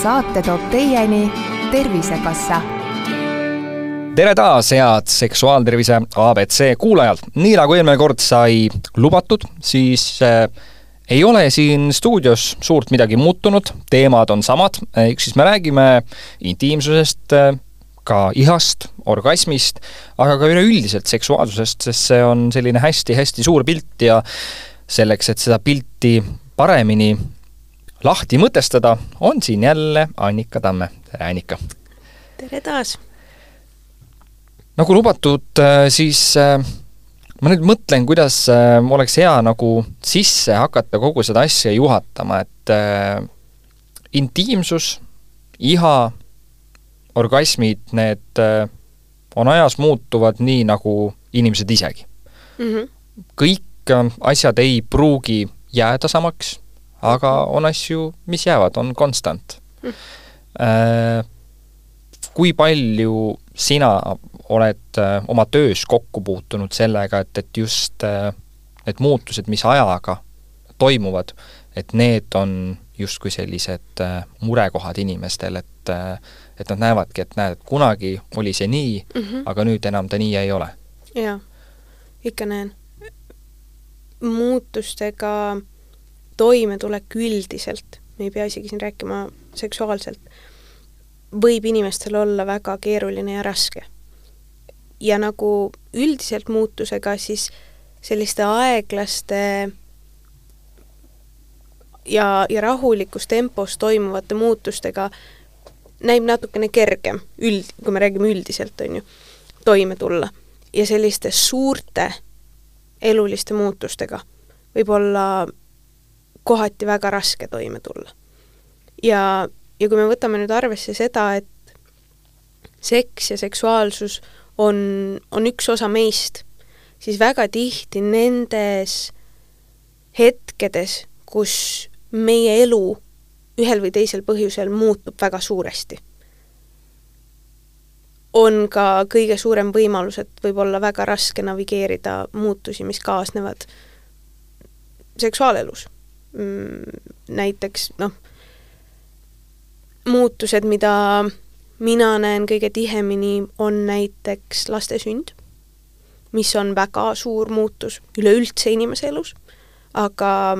saate toob teieni Tervisekassa. tere taas, head seksuaaltervise abc kuulajad. nii nagu eelmine kord sai lubatud, siis äh, ei ole siin stuudios suurt midagi muutunud, teemad on samad, ehk siis me räägime intiimsusest äh,, ka ihast, orgasmist, aga ka üleüldiselt seksuaalsusest, sest see on selline hästi-hästi suur pilt ja selleks, et seda pilti paremini lahti mõtestada, on siin jälle Annika Tamme. tere, Annika! tere taas! nagu lubatud, äh, siis äh, ma nüüd mõtlen, kuidas äh, oleks hea nagu sisse hakata kogu seda asja juhatama, et äh, intiimsus, iha, orgasmid, need äh, on ajas muutuvad nii, nagu inimesed isegi mm. -hmm. kõik asjad ei pruugi jääda samaks aga on asju, mis jäävad, on konstant mm.. Kui palju sina oled äh, oma töös kokku puutunud sellega, et, et just äh, need muutused, mis ajaga toimuvad, et need on justkui sellised murekohad inimestel, et et nad näevadki, et näed, et kunagi oli see nii mm, -hmm. aga nüüd enam ta nii ei ole. jaa, ikka näen. muutustega toimetulek üldiselt, me ei pea isegi siin rääkima seksuaalselt, võib inimestel olla väga keeruline ja raske. ja nagu üldiselt muutusega, siis selliste aeglaste ja, ja rahulikus tempos toimuvate muutustega näib natukene kergem, üld, kui me räägime üldiselt, on ju, toime tulla. ja selliste suurte eluliste muutustega võib olla kohati väga raske toime tulla. ja, ja kui me võtame nüüd arvesse seda, et seks ja seksuaalsus on, on üks osa meist, siis väga tihti nendes hetkedes, kus meie elu ühel või teisel põhjusel muutub väga suuresti, on ka kõige suurem võimalus, et võib olla väga raske navigeerida muutusi, mis kaasnevad seksuaalelus näiteks noh, muutused, mida mina näen kõige tihemini, on näiteks laste sünd, mis on väga suur muutus üleüldse inimese elus, aga,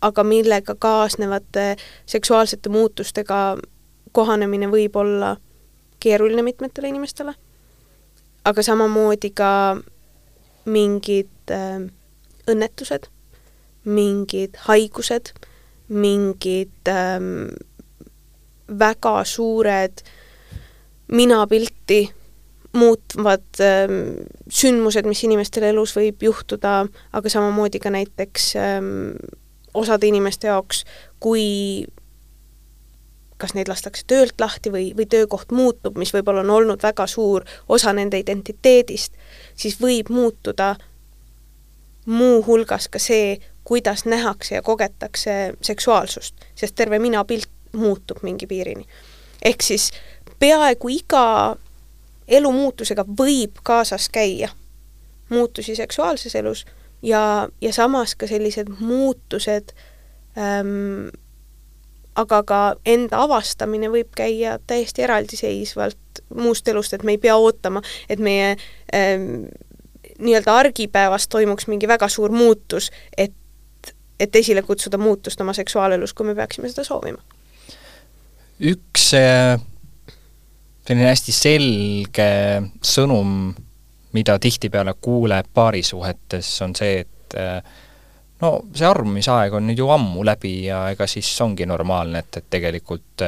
aga millega kaasnevate seksuaalsete muutustega kohanemine võib olla keeruline mitmetele inimestele, aga samamoodi ka mingid äh, õnnetused mingid haigused, mingid ähm, väga suured minapilti muutvad ähm, sündmused, mis inimestel elus võib juhtuda, aga samamoodi ka näiteks ähm, osade inimeste jaoks, kui kas neid lastakse töölt lahti või, või töökoht muutub, mis võib-olla on olnud väga suur osa nende identiteedist, siis võib muutuda muuhulgas ka see, kuidas nähakse ja kogetakse seksuaalsust, sest terve minapilt muutub mingi piirini. ehk siis peaaegu iga elumuutusega võib kaasas käia muutusi seksuaalses elus ja, ja samas ka sellised muutused ähm, aga ka enda avastamine võib käia täiesti eraldiseisvalt muust elust, et me ei pea ootama, et meie ähm, nii-öelda argipäevas toimuks mingi väga suur muutus, et et esile kutsuda muutust oma seksuaalelus, kui me peaksime seda soovima? üks selline hästi selge sõnum, mida tihtipeale kuuleb paarisuhetes, on see, et no see armumisaeg on nüüd ju ammu läbi ja ega siis ongi normaalne, et, et tegelikult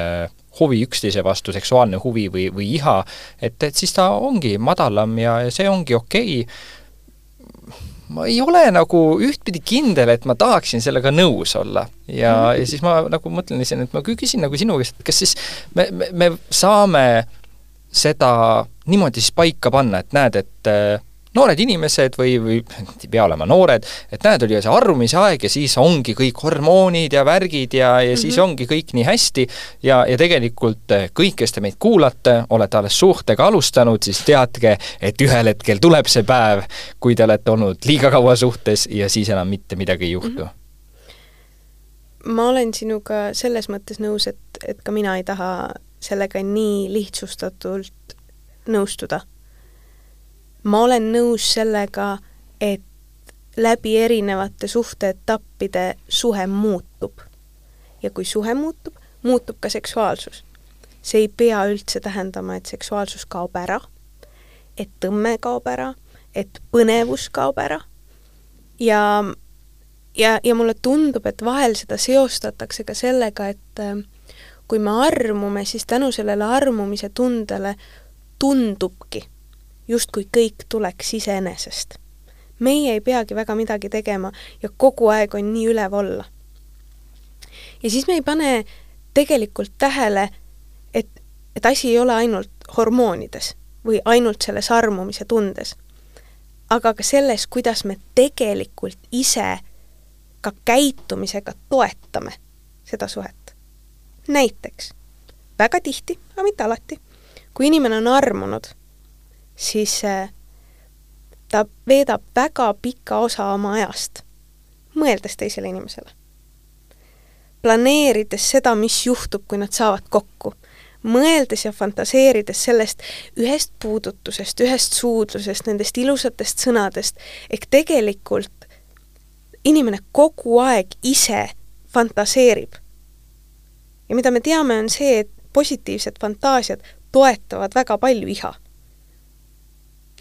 huvi üksteise vastu, seksuaalne huvi või, või iha, et, et siis ta ongi madalam ja, ja see ongi okei okay ma ei ole nagu ühtpidi kindel, et ma tahaksin sellega nõus olla. ja mm, -hmm. ja siis ma nagu mõtlen lihtsalt, et ma küsin nagu sinu käest, et kas siis me, me, me saame seda niimoodi siis paika panna, et näed, et noored inimesed või, või ei pea olema noored, et näed, oli see armumise aeg ja siis ongi kõik hormoonid ja värgid ja, ja mm -hmm. siis mhm. ongi kõik nii hästi ja, ja tegelikult eh, kõik, kes te meid kuulate, olete alles suhtega alustanud, siis teadke, et ühel hetkel tuleb see päev, kui te olete olnud liiga kaua suhtes ja siis enam mitte midagi ei juhtu mm. -hmm ma olen sinuga selles mõttes nõus, et, et ka mina ei taha sellega nii lihtsustatult nõustuda. Ma olen nõus sellega, et läbi erinevate suhteetappide suhe muutub. ja kui suhe muutub, muutub ka seksuaalsus. see ei pea üldse tähendama, et seksuaalsus kaob ära, et tõmme kaob ära, et põnevus kaob ära ja ja, ja mulle tundub, et vahel seda seostatakse ka sellega, et äh, kui me armume, siis tänu sellele armumise tundele tundubki, justkui kõik tuleks iseenesest. meie ei peagi väga midagi tegema ja kogu aeg on nii ülev olla. ja siis me ei pane tegelikult tähele, et, et asi ei ole ainult hormoonides või ainult selles armumise tundes, aga ka selles, kuidas me tegelikult ise ka käitumisega toetame seda suhet. näiteks, väga tihti, aga mitte alati, kui inimene on armunud, siis äh, ta veedab väga pika osa oma ajast mõeldes teisele inimesele. planeerides seda, mis juhtub, kui nad saavad kokku, mõeldes ja fantaseerides sellest ühest puudutusest, ühest suudlusest, nendest ilusatest sõnadest, ehk tegelikult inimene kogu aeg ise fantaseerib. ja mida me teame, on see, et positiivsed fantaasiad toetavad väga palju iha.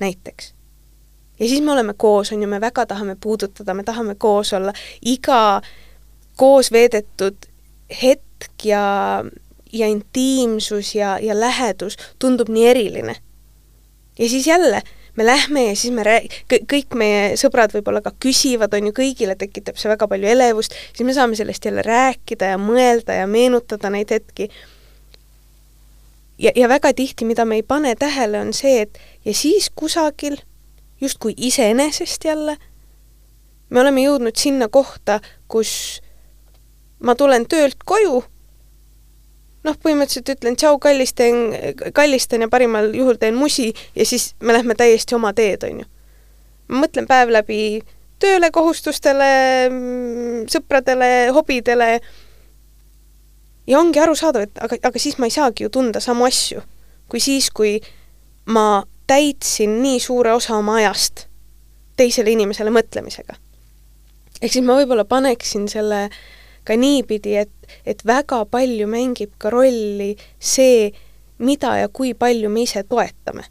Näiteks. ja siis me oleme koos, on ju, me väga tahame puudutada, me tahame koos olla, iga koos veedetud hetk ja, ja intiimsus ja, ja lähedus tundub nii eriline. ja siis jälle me lähme ja siis me rääg-, kõik meie sõbrad võib-olla ka küsivad, on ju, kõigile tekitab see väga palju elevust, siis me saame sellest jälle rääkida ja mõelda ja meenutada neid hetki. Ja, ja väga tihti, mida me ei pane tähele, on see, et ja siis kusagil, justkui iseenesest jälle, me oleme jõudnud sinna kohta, kus ma tulen töölt koju noh, põhimõtteliselt ütlen tšau, kallistan, kallistan ja parimal juhul teen musi ja siis me lähme täiesti oma teed, on ju. ma mõtlen päev läbi tööle, kohustustele, sõpradele, hobidele ja ongi arusaadav, et aga, aga siis ma ei saagi ju tunda samu asju kui siis, kui ma täitsin nii suure osa oma ajast teisele inimesele mõtlemisega. ehk siis ma võib-olla paneksin selle ka niipidi, et, et väga palju mängib ka rolli see, mida ja kui palju me ise toetame.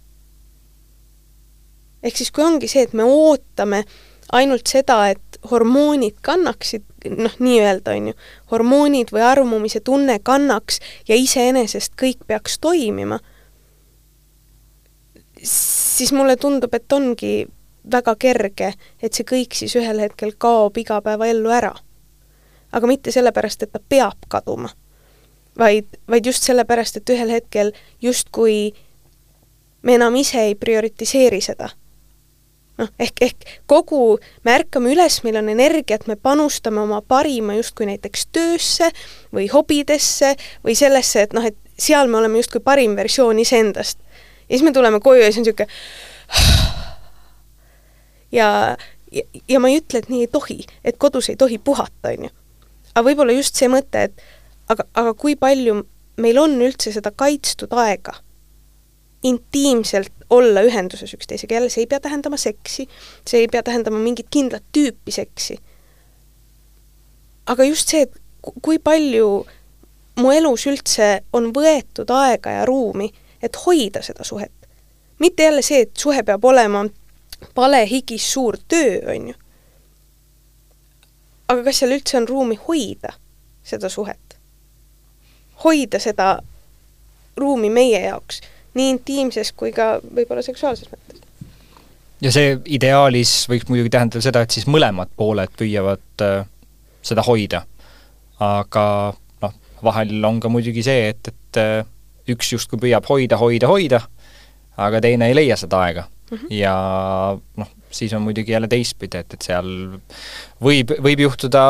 ehk siis, kui ongi see, et me ootame ainult seda, et hormoonid kannaksid, noh, nii-öelda on ju, hormoonid või armumise tunne kannaks ja iseenesest kõik peaks toimima, siis mulle tundub, et ongi väga kerge, et see kõik siis ühel hetkel kaob igapäevaellu ära aga mitte sellepärast, et ta peab kaduma, vaid, vaid just sellepärast, et ühel hetkel justkui me enam ise ei prioritiseeri seda. Noh, ehk, ehk kogu, me ärkame üles, meil on energiat, me panustame oma parima justkui näiteks töösse või hobidesse või sellesse, et noh, et seal me oleme justkui parim versioon iseendast. ja siis me tuleme koju ja siis on niisugune ja, ja, ja ma ei ütle, et nii ei tohi, et kodus ei tohi puhata, on ju aga võib-olla just see mõte, et aga, aga kui palju meil on üldse seda kaitstud aega intiimselt olla ühenduses üksteisega, jälle see ei pea tähendama seksi, see ei pea tähendama mingit kindlat tüüpi seksi. aga just see, et kui palju mu elus üldse on võetud aega ja ruumi, et hoida seda suhet. mitte jälle see, et suhe peab olema palehigis suur töö, on ju aga kas seal üldse on ruumi hoida seda suhet? hoida seda ruumi meie jaoks, nii intiimses kui ka võib-olla seksuaalses mõttes. ja see ideaalis võiks muidugi tähendada seda, et siis mõlemad pooled püüavad äh, seda hoida. aga noh, vahel on ka muidugi see, et, et äh, üks justkui püüab hoida, hoida, hoida, aga teine ei leia seda aega mm. -hmm. ja noh, siis on muidugi jälle teistpidi, et, et seal võib, võib juhtuda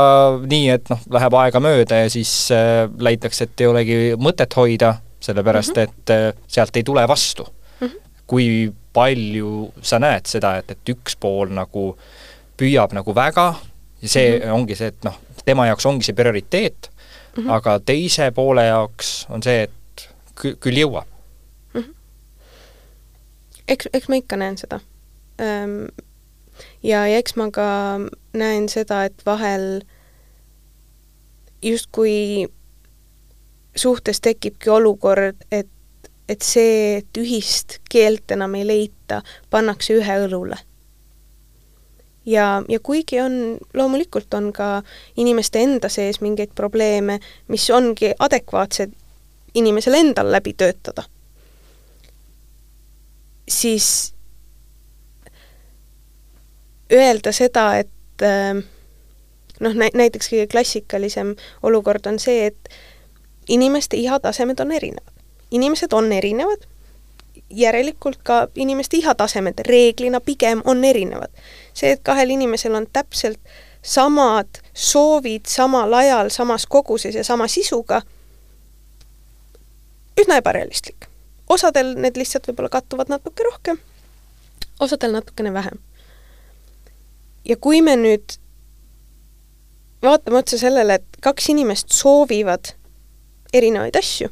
nii, et noh, läheb aega mööda ja siis äh, leitakse, et ei olegi mõtet hoida, sellepärast mm -hmm. et äh, sealt ei tule vastu mm. -hmm. kui palju sa näed seda, et, et üks pool nagu püüab nagu väga ja see mm -hmm. ongi see, et noh, tema jaoks ongi see prioriteet, mm, -hmm. aga teise poole jaoks on see, et kü-, küll jõuab mm. -hmm. eks, eks ma ikka näen seda ja, ja eks ma ka näen seda, et vahel justkui suhtes tekibki olukord, et, et see, et ühist keelt enam ei leita, pannakse ühe õlule. ja, ja kuigi on, loomulikult on ka inimeste enda sees mingeid probleeme, mis ongi adekvaatsed inimesel endal läbi töötada, siis öelda seda, et noh, näiteks kõige klassikalisem olukord on see, et inimeste ihatasemed on erinevad. inimesed on erinevad, järelikult ka inimeste ihatasemed reeglina pigem on erinevad. see, et kahel inimesel on täpselt samad soovid samal ajal, samas koguses ja sama sisuga, üsna ebarealistlik. osadel need lihtsalt võib-olla kattuvad natuke rohkem, osadel natukene vähem. ja kui me nüüd vaatame otsa sellele, et kaks inimest soovivad erinevaid asju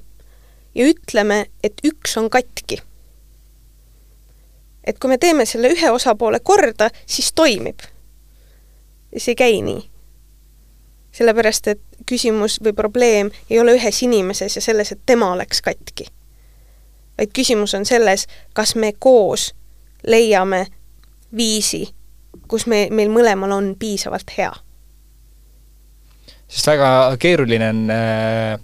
ja ütleme, et üks on katki. et kui me teeme selle ühe osapoole korda, siis toimib. see ei käi nii. sellepärast, et küsimus või probleem ei ole ühes inimeses ja selles, et tema oleks katki. vaid küsimus on selles, kas me koos leiame viisi, kus me, meil mõlemal on piisavalt hea sest väga keeruline on äh,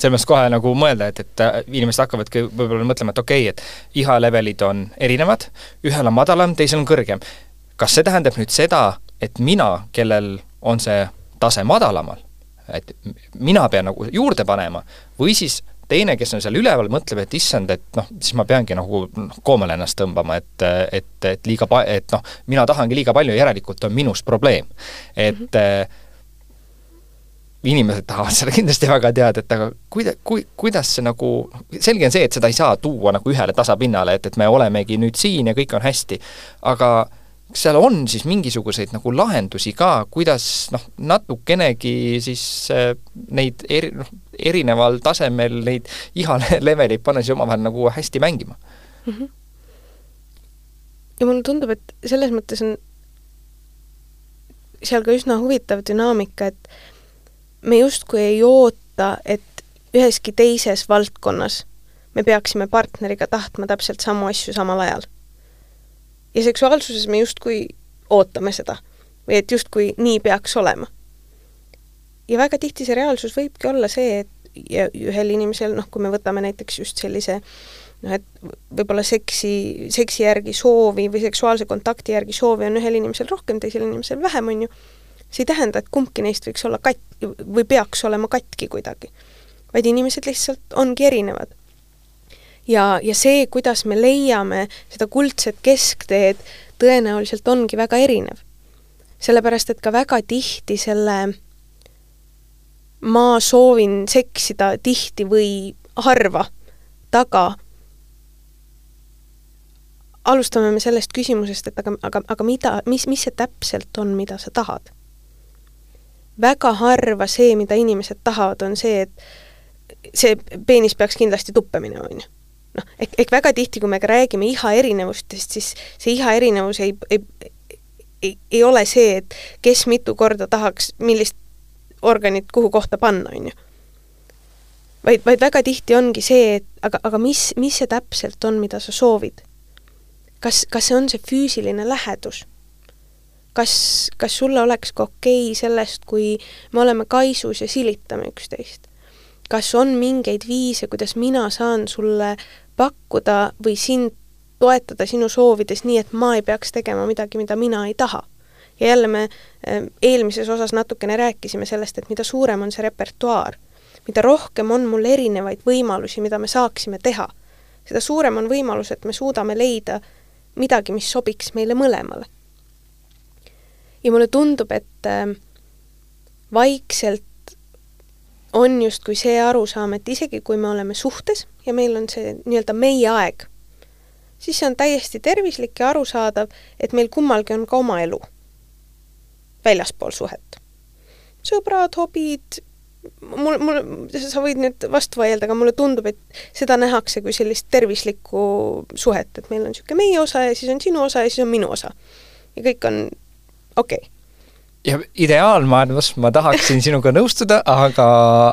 selles mõttes kohe nagu mõelda, et, et äh, inimesed hakkavadki võib-olla mõtlema, et okei okay,, et iha levelid on erinevad, ühel on madalam, teisel on kõrgem. kas see tähendab nüüd seda, et mina, kellel on see tase madalamal, et mina pean nagu juurde panema, või siis teine, kes on seal üleval, mõtleb, et issand, et noh, siis ma peangi nagu noh, koomale ennast tõmbama, et, et, et liiga pa-, et noh, mina tahangi liiga palju, järelikult on minus probleem. et mm -hmm inimesed tahavad seda kindlasti väga teada, et aga kuida-, kui, kuidas see nagu, selge on see, et seda ei saa tuua nagu ühele tasapinnale, et, et me olemegi nüüd siin ja kõik on hästi, aga kas seal on siis mingisuguseid nagu lahendusi ka, kuidas noh, natukenegi siis äh, neid eri, noh, erineval tasemel neid iha leveleid panna siis omavahel nagu hästi mängima mm? -hmm. ja mulle tundub, et selles mõttes on seal ka üsna huvitav dünaamika, et me justkui ei oota, et üheski teises valdkonnas me peaksime partneriga tahtma täpselt samu asju samal ajal. ja seksuaalsuses me justkui ootame seda või et justkui nii peaks olema. ja väga tihti see reaalsus võibki olla see, et ja ühel inimesel, noh, kui me võtame näiteks just sellise noh, et võib-olla seksi, seksi järgi soovi või seksuaalse kontakti järgi soovi on ühel inimesel rohkem, teisel inimesel vähem, on ju, see ei tähenda, et kumbki neist võiks olla kat- või peaks olema katki kuidagi. vaid inimesed lihtsalt ongi erinevad. ja, ja see, kuidas me leiame seda kuldset keskteed, tõenäoliselt ongi väga erinev. sellepärast, et ka väga tihti selle ma soovin seksida tihti või harva taga alustame me sellest küsimusest, et aga, aga, aga mida, mis, mis see täpselt on, mida sa tahad väga harva see, mida inimesed tahavad, on see, et see peenis peaks kindlasti tuppe minema, on ju. noh, ehk, ehk väga tihti, kui me ka räägime iha erinevustest, siis see iha erinevus ei, ei, ei, ei ole see, et kes mitu korda tahaks millist organit kuhu kohta panna, on ju. vaid, vaid väga tihti ongi see, et aga, aga mis, mis see täpselt on, mida sa soovid? kas, kas see on see füüsiline lähedus? Kas, kas sulle oleks ka okei okay sellest, kui me oleme kaisus ja silitame üksteist? kas on mingeid viise, kuidas mina saan sulle pakkuda või sind toetada sinu soovides nii, et ma ei peaks tegema midagi, mida mina ei taha? ja jälle me äh, eelmises osas natukene rääkisime sellest, et mida suurem on see repertuaar, mida rohkem on mul erinevaid võimalusi, mida me saaksime teha, seda suurem on võimalus, et me suudame leida midagi, mis sobiks meile mõlemale ja mulle tundub, et äh, vaikselt on justkui see arusaam, et isegi kui me oleme suhtes ja meil on see nii-öelda meie aeg, siis see on täiesti tervislik ja arusaadav, et meil kummalgi on ka oma elu väljaspool suhet. sõbrad, hobid, mul, mul, sa võid nüüd vastu vaielda, aga mulle tundub, et seda nähakse kui sellist tervislikku suhet, et meil on niisugune meie osa ja siis on sinu osa ja siis on minu osa. ja kõik on okei okay ja ideaalmaailmas ma tahaksin sinuga nõustuda, aga,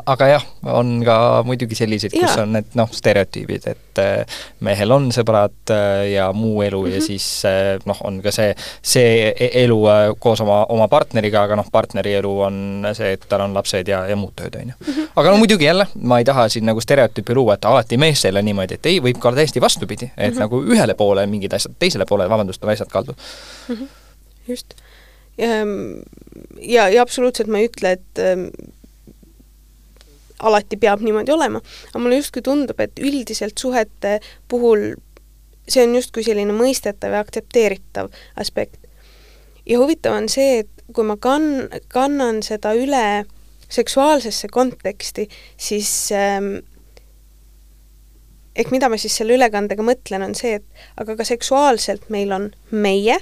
aga jah, on ka muidugi selliseid, kus ja. on need noh, stereotüübid, et äh, mehel on sõbrad äh, ja muu elu mm -hmm. ja mhm. siis äh, noh, on ka see, see e-, elu koos oma, oma partneriga, aga noh, partneri elu on see, et tal on lapsed ja, ja muud tööd, on ju. Mhm. aga no muidugi jälle, ma ei taha siin nagu stereotüüpi luua, et alati meestele niimoodi, et ei, võib ka täiesti vastupidi, et mm -hmm. nagu ühele poole mingid asjad, teisele poole, vabandust, on asjad kaldu mm. -hmm. just ja, ja absoluutselt ma ei ütle, et ähm, alati peab niimoodi olema, aga mulle justkui tundub, et üldiselt suhete puhul see on justkui selline mõistetav ja aktsepteeritav aspekt. ja huvitav on see, et kui ma kann-, kannan seda üle seksuaalsesse konteksti, siis ähm, ehk mida ma siis selle ülekandega mõtlen, on see, et aga ka seksuaalselt meil on meie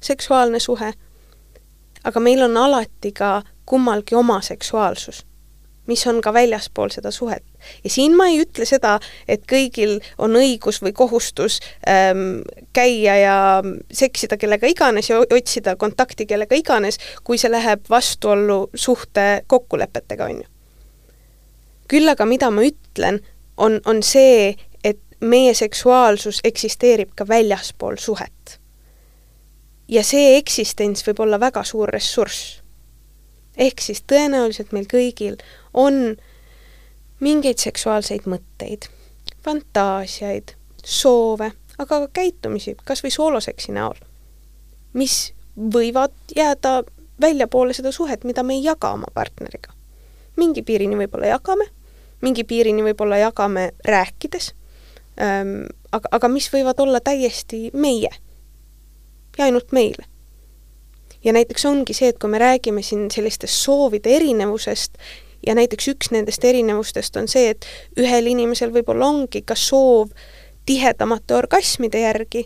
seksuaalne suhe aga meil on alati ka kummalgi oma seksuaalsus, mis on ka väljaspool seda suhet. ja siin ma ei ütle seda, et kõigil on õigus või kohustus ähm, käia ja seksida kellega iganes ja otsida kontakti kellega iganes, kui see läheb vastuollu suhte kokkulepetega, on ju. küll aga mida ma ütlen, on, on see, et meie seksuaalsus eksisteerib ka väljaspool suhet ja see eksistents võib olla väga suur ressurss. ehk siis tõenäoliselt meil kõigil on mingeid seksuaalseid mõtteid, fantaasiaid, soove, aga ka käitumisi, kas või sooloseksi näol, mis võivad jääda väljapoole seda suhet, mida me ei jaga oma partneriga. mingi piirini võib-olla jagame, mingi piirini võib-olla jagame rääkides ähm,, aga, aga mis võivad olla täiesti meie ja ainult meile. ja näiteks ongi see, et kui me räägime siin sellistest soovide erinevusest ja näiteks üks nendest erinevustest on see, et ühel inimesel võib-olla ongi ka soov tihedamate orgasmide järgi,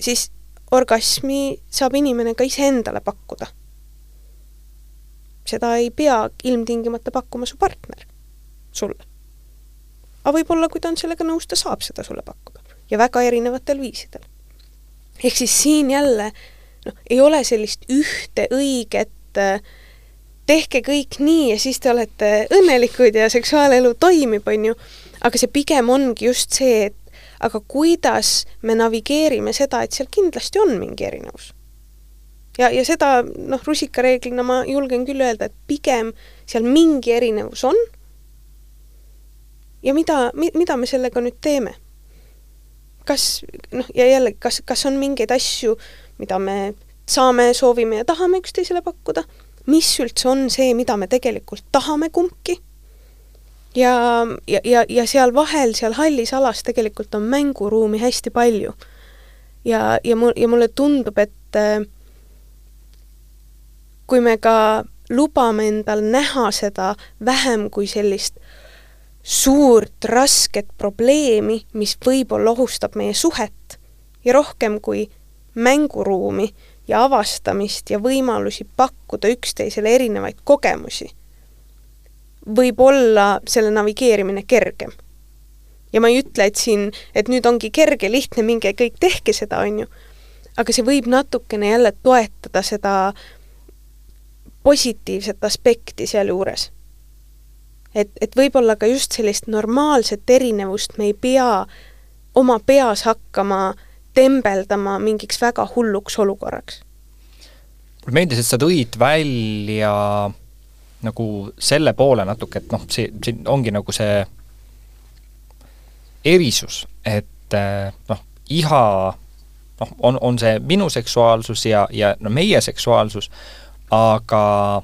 siis orgasmi saab inimene ka iseendale pakkuda. seda ei pea ilmtingimata pakkuma su partner sulle. aga võib-olla, kui ta on sellega nõus, ta saab seda sulle pakkuda ja väga erinevatel viisidel ehk siis siin jälle noh, ei ole sellist ühte õiget äh, tehke kõik nii ja siis te olete õnnelikud ja seksuaalelu toimib, on ju, aga see pigem ongi just see, et aga kuidas me navigeerime seda, et seal kindlasti on mingi erinevus. ja, ja seda noh, rusikareeglina ma julgen küll öelda, et pigem seal mingi erinevus on. Ja mida, mida me sellega nüüd teeme kas noh, ja jällegi, kas, kas on mingeid asju, mida me saame, soovime ja tahame üksteisele pakkuda, mis üldse on see, mida me tegelikult tahame kumbki, ja, ja, ja, ja seal vahel, seal hallis alas tegelikult on mänguruumi hästi palju. ja, ja mul, ja mulle tundub, et äh, kui me ka lubame endal näha seda vähem kui sellist suurt rasket probleemi, mis võib-olla ohustab meie suhet ja rohkem kui mänguruumi ja avastamist ja võimalusi pakkuda üksteisele erinevaid kogemusi, võib olla selle navigeerimine kergem. ja ma ei ütle, et siin, et nüüd ongi kerge, lihtne, minge kõik tehke seda, on ju, aga see võib natukene jälle toetada seda positiivset aspekti sealjuures et, et võib-olla ka just sellist normaalset erinevust me ei pea oma peas hakkama tembeldama mingiks väga hulluks olukorraks. mulle meeldis, et sa tõid välja nagu selle poole natuke, et noh, see, siin ongi nagu see erisus, et eh, noh, iha noh, on, on see minu seksuaalsus ja, ja no meie seksuaalsus, aga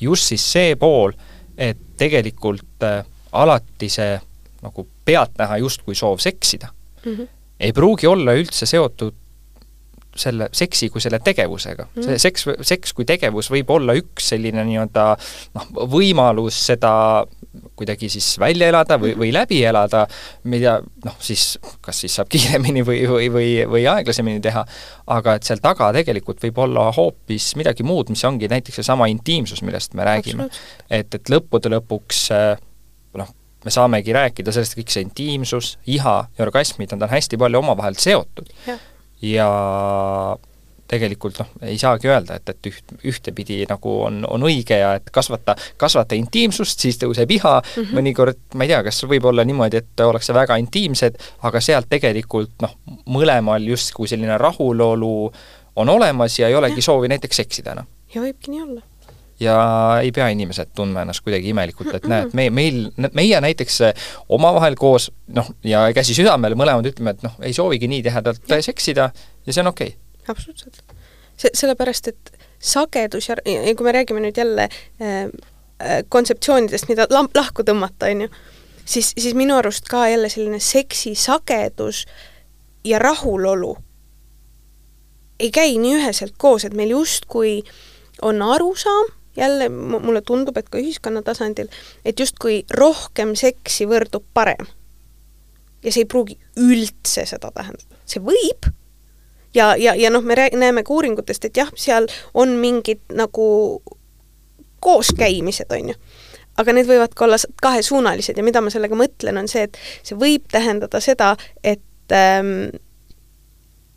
just siis see pool, et tegelikult äh, alati see nagu pealtnäha justkui soov seksida mm -hmm. ei pruugi olla üldse seotud selle seksi kui selle tegevusega mm.. see seks, seks kui tegevus võib olla üks selline nii-öelda noh, võimalus seda kuidagi siis välja elada või, või läbi elada, mida noh, siis kas siis saab kiiremini või, või, või, või aeglasemini teha, aga et seal taga tegelikult võib olla hoopis midagi muud, mis ongi näiteks seesama intiimsus, millest me räägime. et, et lõppude lõpuks noh, me saamegi rääkida sellest, kõik see intiimsus, iha ja orgasmid, on hästi palju omavahel seotud. ja tegelikult noh, ei saagi öelda, et, et üht, ühtepidi nagu on, on õige ja et kasvata, kasvata intiimsust, siis tõuseb iha mm, -hmm. mõnikord ma ei tea, kas võib olla niimoodi, et ollakse väga intiimsed, aga sealt tegelikult noh, mõlemal justkui selline rahulolu on olemas ja ei olegi ja. soovi näiteks seksida enam. ja võibki nii olla ja ei pea inimesed tundma ennast kuidagi imelikult, et näed, me, meil, meie näiteks omavahel koos noh, ja käsi südamel, mõlemad ütleme, et noh, ei soovigi nii tihedalt seksida ja see on okei okay.. absoluutselt. see, sellepärast, et sagedus ja, ja kui me räägime nüüd jälle äh, äh kontseptsioonidest, mida lamp lahku tõmmata, on ju, siis, siis minu arust ka jälle selline seksi sagedus ja rahulolu ei käi nii üheselt koos, et meil justkui on arusaam, jälle mulle tundub, et ka ühiskonna tasandil, et justkui rohkem seksi võrdub parem. ja see ei pruugi üldse seda tähendada, see võib. Ja, ja, ja noh, me rääg-, näeme ka uuringutest, et jah, seal on mingid nagu kooskäimised, on ju. Aga need võivad ka olla kahesuunalised ja mida ma sellega mõtlen, on see, et see võib tähendada seda, et ähm,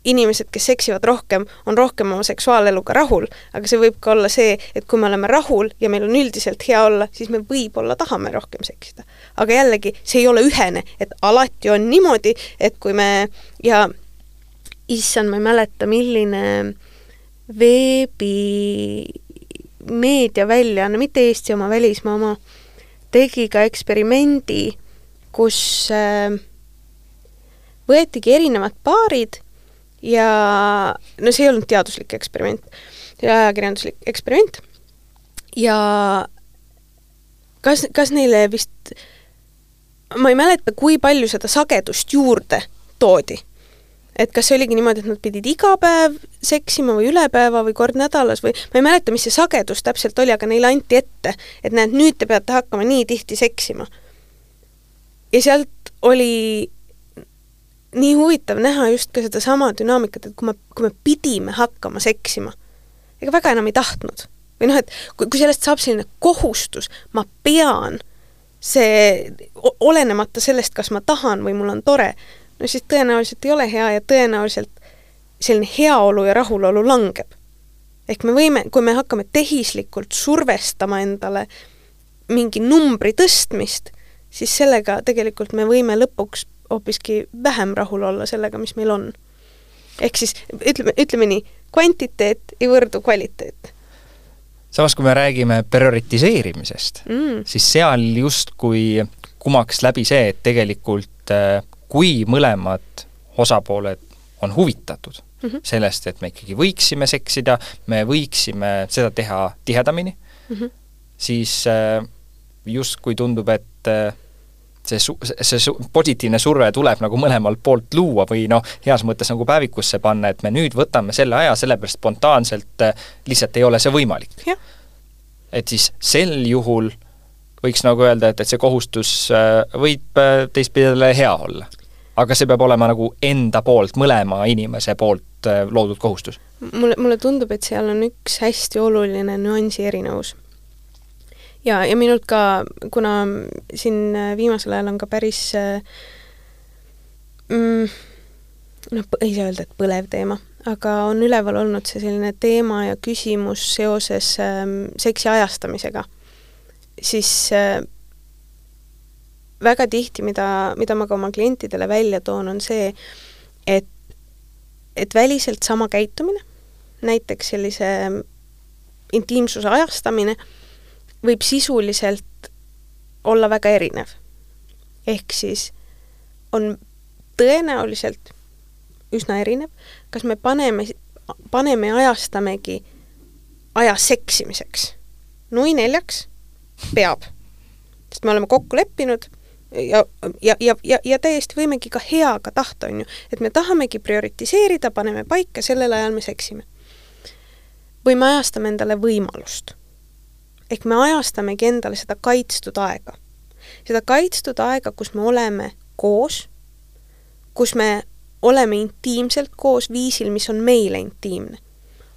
inimesed, kes seksivad rohkem, on rohkem oma seksuaaleluga rahul, aga see võib ka olla see, et kui me oleme rahul ja meil on üldiselt hea olla, siis me võib-olla tahame rohkem seksida. aga jällegi, see ei ole ühene, et alati on niimoodi, et kui me ja issand, ma ei mäleta, milline veebi meediaväljaanne, mitte Eesti oma, välismaa oma, tegi ka eksperimendi, kus äh, võetigi erinevad paarid ja no see ei olnud teaduslik eksperiment, see oli ajakirjanduslik eksperiment ja kas, kas neile vist, ma ei mäleta, kui palju seda sagedust juurde toodi. et kas see oligi niimoodi, et nad pidid iga päev seksima või üle päeva või kord nädalas või ma ei mäleta, mis see sagedus täpselt oli, aga neile anti ette, et näed, nüüd te peate hakkama nii tihti seksima. ja sealt oli nii huvitav näha just ka sedasama dünaamikat, et kui me, kui me pidime hakkama seksima, ega väga enam ei tahtnud. või noh, et kui, kui sellest saab selline kohustus, ma pean, see, olenemata sellest, kas ma tahan või mul on tore, no siis tõenäoliselt ei ole hea ja tõenäoliselt selline heaolu ja rahulolu langeb. ehk me võime, kui me hakkame tehislikult survestama endale mingi numbri tõstmist, siis sellega tegelikult me võime lõpuks hoopiski vähem rahul olla sellega, mis meil on. ehk siis ütleme, ütleme nii, kvantiteet ei võrdu kvaliteet. samas, kui me räägime prioritiseerimisest mm., siis seal justkui kumaks läbi see, et tegelikult äh, kui mõlemad osapooled on huvitatud mm -hmm. sellest, et me ikkagi võiksime seksida, me võiksime seda teha tihedamini mm, -hmm. siis äh, justkui tundub, et äh, see su-, see su-, positiivne surve tuleb nagu mõlemalt poolt luua või noh, heas mõttes nagu päevikusse panna, et me nüüd võtame selle aja, sellepärast spontaanselt äh, lihtsalt ei ole see võimalik. et siis sel juhul võiks nagu öelda, et, et see kohustus äh, võib äh, teistpidi hea olla. aga see peab olema nagu enda poolt, mõlema inimese poolt loodud kohustus. mulle, mulle tundub, et seal on üks hästi oluline nüansi erinevus ja, ja minult ka, kuna siin äh, viimasel ajal on ka päris äh, mm, noh, ei saa öelda, et põlev teema, aga on üleval olnud see selline teema ja küsimus seoses ähm, seksi ajastamisega, siis äh, väga tihti, mida, mida ma ka oma klientidele välja toon, on see, et, et väliselt sama käitumine, näiteks sellise intiimsuse ajastamine, võib sisuliselt olla väga erinev. ehk siis on tõenäoliselt üsna erinev, kas me paneme, paneme ja ajastamegi aja seksimiseks. nui neljaks peab, sest me oleme kokku leppinud, ja, ja, ja, ja, ja täiesti võimegi ka heaga tahta, on ju, et me tahamegi prioritiseerida, paneme paika, sellel ajal me seksime. või me ajastame endale võimalust. Ehk me ajastamegi endale seda kaitstud aega. seda kaitstud aega, kus me oleme koos, kus me oleme intiimselt koos viisil, mis on meile intiimne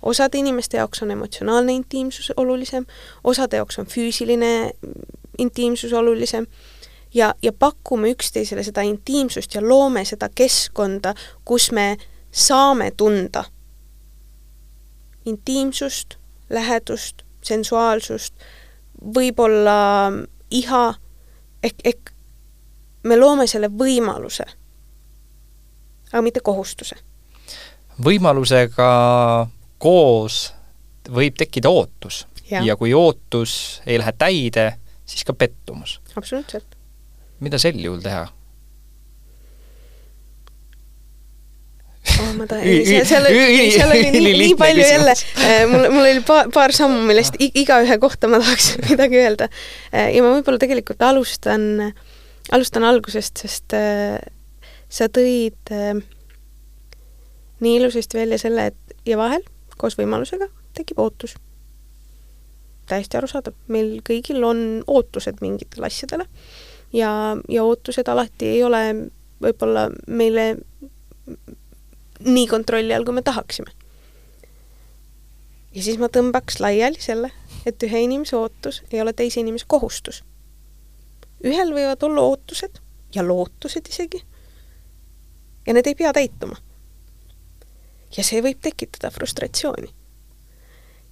osade inimeste jaoks on emotsionaalne intiimsus olulisem, osade jaoks on füüsiline intiimsus olulisem ja, ja pakume üksteisele seda intiimsust ja loome seda keskkonda, kus me saame tunda intiimsust, lähedust, sensuaalsust, võib-olla iha, ehk, ehk me loome selle võimaluse, aga mitte kohustuse. võimalusega koos võib tekkida ootus ja. ja kui ootus ei lähe täide, siis ka pettumus. absoluutselt. mida sel juhul teha? Oh, ma tahan, seal, oli, seal oli nii, nii palju jälle, äh, mul, mul oli paar, paar sammu, millest igaühe kohta ma tahaks midagi öelda. Äh, ja ma võib-olla tegelikult alustan, alustan algusest, sest äh, sa tõid nii ilusasti välja selle, et ja vahel koos võimalusega tekib ootus. Täiesti arusaadav, meil kõigil on ootused mingitele asjadele ja, ja ootused alati ei ole võib-olla meile nii kontrolli all, kui me tahaksime. ja siis ma tõmbaks laiali selle, et ühe inimese ootus ei ole teise inimese kohustus. ühel võivad olla ootused ja lootused isegi ja need ei pea täituma. ja see võib tekitada frustratsiooni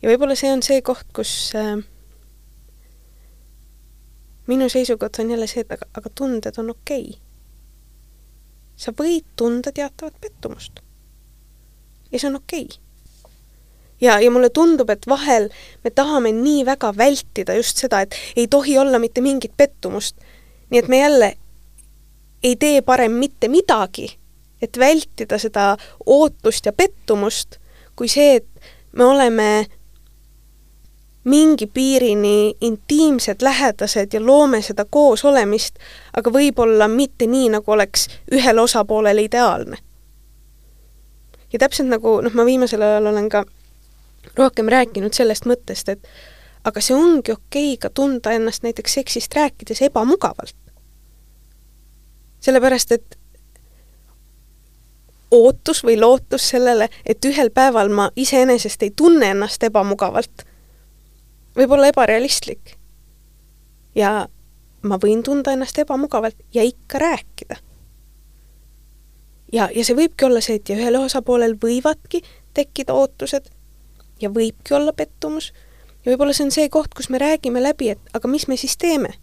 ja võib-olla see on see koht, kus äh, minu seisukoht on jälle see, et aga, aga tunded on okei okay.. sa võid tunda teatavat pettumust. Ja see on okei okay. ja, ja mulle tundub, et vahel me tahame nii väga vältida just seda, et ei tohi olla mitte mingit pettumust. nii et me jälle ei tee parem mitte midagi, et vältida seda ootust ja pettumust, kui see, et me oleme mingi piirini intiimsed, lähedased ja loome seda koosolemist, aga võib-olla mitte nii, nagu oleks ühele osapoolele ideaalne. Ja täpselt nagu noh, ma viimasel ajal olen ka rohkem rääkinud sellest mõttest, et aga see ongi okei okay ka tunda ennast näiteks seksist rääkides ebamugavalt. sellepärast, et ootus või lootus sellele, et ühel päeval ma iseenesest ei tunne ennast ebamugavalt võib olla ebarealistlik. ja ma võin tunda ennast ebamugavalt ja ikka rääkida. Ja, ja see võibki olla see, et ja ühel osapoolel võivadki tekkida ootused ja võibki olla pettumus ja võib-olla see on see koht, kus me räägime läbi, et aga mis me siis teeme?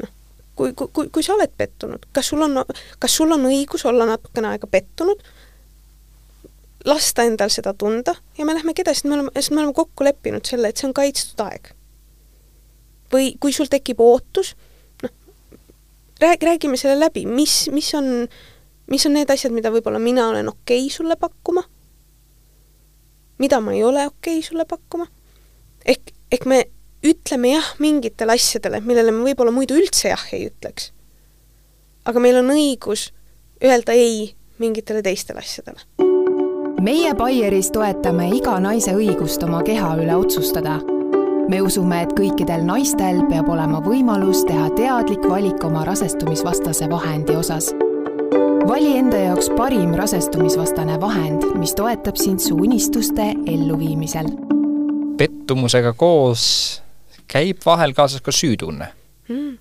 noh, kui, kui, kui, kui sa oled pettunud, kas sul on, kas sul on õigus olla natukene aega pettunud lasta endal seda tunda ja me lähmegi edasi, me oleme, sest me oleme kokku leppinud selle, et see on kaitstud aeg. või kui sul tekib ootus, noh, rääg-, räägime selle läbi, mis, mis on, mis on need asjad, mida võib-olla mina olen okei okay sulle pakkuma, mida ma ei ole okei okay sulle pakkuma, ehk, ehk me ütleme jah mingitele asjadele, millele me võib-olla muidu üldse jah ei ütleks. aga meil on õigus öelda ei mingitele teistele asjadele meie Baieris toetame iga naise õigust oma keha üle otsustada. Me usume, et kõikidel naistel peab olema võimalus teha teadlik valik oma rasestumisvastase vahendi osas. vali enda jaoks parim rasestumisvastane vahend, mis toetab sind su unistuste elluviimisel. pettumusega koos käib vahel kaasas ka süütunne mm..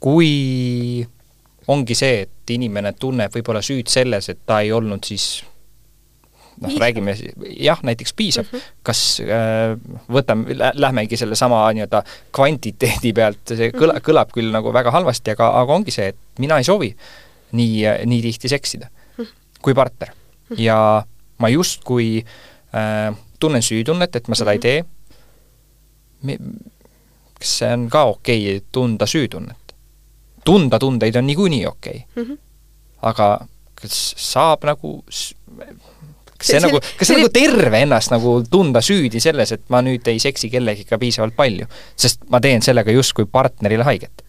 kui ongi see, et inimene tunneb võib-olla süüd selles, et ta ei olnud siis noh, räägime, jah, näiteks piisab mm, -hmm. kas äh, võtame, lähmegi sellesama nii-öelda kvantiteedi pealt, see kõla, mhm. kõlab küll nagu väga halvasti, aga, aga ongi see, et mina ei soovi nii, nii tihti seksida -hmm. kui partner. -hmm. ja ma justkui äh, tunnen süütunnet, et ma seda ei tee, kas see on ka okei okay, tunda süütunnet? tunda tundeid on niikuinii okei okay. mm. -hmm. aga kas saab nagu kas see, see nagu, kas see, see nagu terve ennast nagu tunda süüdi selles, et ma nüüd ei seksi kellegiga piisavalt palju? sest ma teen sellega justkui partnerile haiget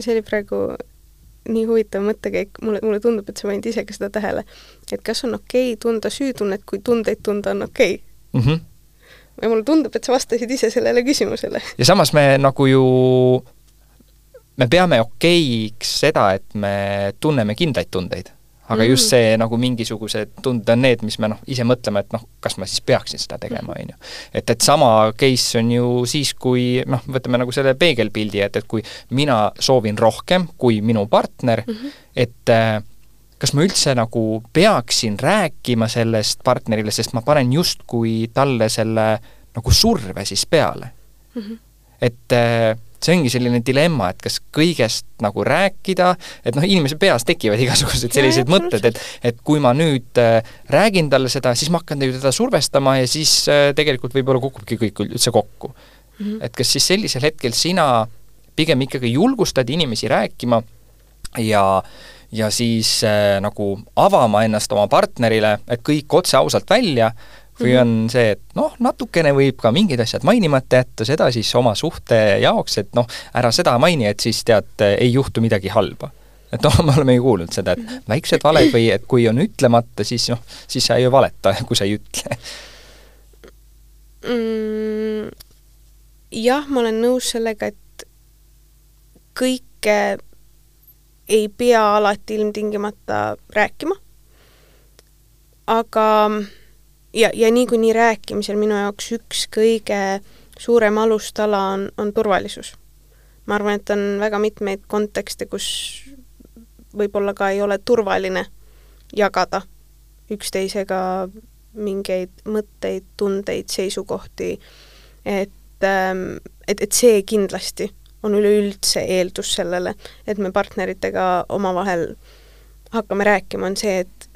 see oli praegu nii huvitav mõttekäik, mulle, mulle tundub, et sa panid ise ka seda tähele, et kas on okei okay tunda süütunnet, kui tundeid tunda on okei okay? mm. -hmm. ja mulle tundub, et sa vastasid ise sellele küsimusele. ja samas me nagu ju, me peame okeiks seda, et me tunneme kindlaid tundeid aga just mm. see nagu mingisugused tunded on need, mis me noh, ise mõtleme, et noh, kas ma siis peaksin seda tegema, on ju. et, et sama case on ju siis, kui noh, võtame nagu selle peegelpildi, et, et kui mina soovin rohkem kui minu partner mm, -hmm. et äh, kas ma üldse nagu peaksin rääkima sellest partnerile, sest ma panen justkui talle selle nagu surve siis peale mm. -hmm. et äh, see ongi selline dilemma, et kas kõigest nagu rääkida, et noh, inimese peas tekivad igasugused sellised ja, mõtted, et et kui ma nüüd äh, räägin talle seda, siis ma hakkan ju teda survestama ja siis äh, tegelikult võib-olla kukubki kõik üldse kokku mm. -hmm. et kas siis sellisel hetkel sina pigem ikkagi julgustad inimesi rääkima ja ja siis äh, nagu avama ennast oma partnerile, et kõik otse ausalt välja, või mhm. on see, et noh, natukene võib ka mingid asjad mainimata jätta, seda siis oma suhte jaoks, et noh, ära seda maini, et siis tead, ei juhtu midagi halba. et noh, me oleme ju kuulnud seda, et mhm. väiksed valed või et kui on ütlemata, siis noh, siis sa ei valeta, kui sa ei ütle mm,. jah, ma olen nõus sellega, et kõike ei pea alati ilmtingimata rääkima, aga ja, ja niikuinii rääkimisel minu jaoks üks kõige suurem alustala on, on turvalisus. ma arvan, et on väga mitmeid kontekste, kus võib-olla ka ei ole turvaline jagada üksteisega mingeid mõtteid, tundeid, seisukohti, et, ähm, et, et see kindlasti on üleüldse eeldus sellele, et me partneritega omavahel hakkame rääkima, on see, et